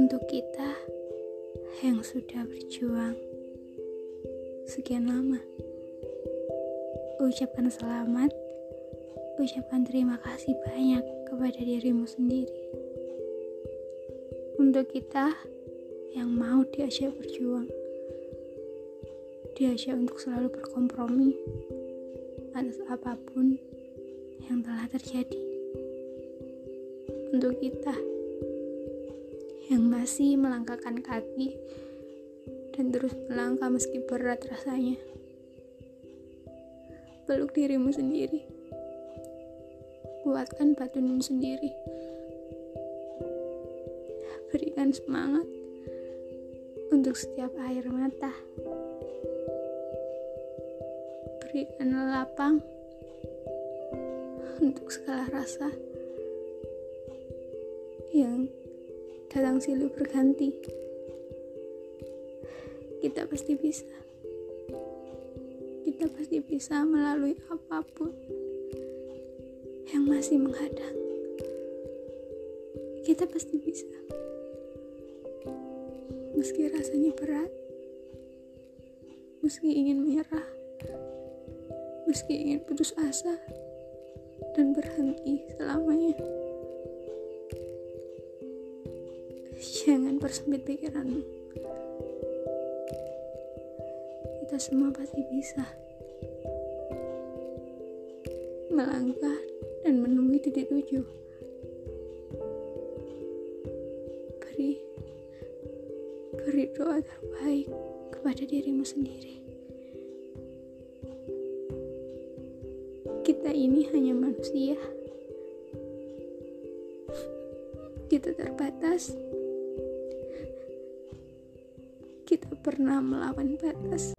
Untuk kita yang sudah berjuang sekian lama, ucapkan selamat, ucapkan terima kasih banyak kepada dirimu sendiri. Untuk kita yang mau diajak berjuang, diajak untuk selalu berkompromi atas apa pun yang telah terjadi. Untuk kita yang masih melangkahkan kaki dan terus melangkah meski berat rasanya. Peluk dirimu sendiri. Kuatkan batinmu sendiri. Berikan semangat untuk setiap air mata. Berikan lapang untuk segala rasa yang datang silih berganti. Kita pasti bisa. Kita pasti bisa melalui apa pun yang masih menghadang. Kita pasti bisa. Meski rasanya berat, meski ingin menyerah, meski ingin putus asa dan berhenti selamanya. Jangan persempit pikiranmu. Kita semua pasti bisa melangkah dan menemui titik tujuh. Beri, beri doa terbaik kepada dirimu sendiri. Kita ini hanya manusia. Kita terbatas kita pernah melawan batas.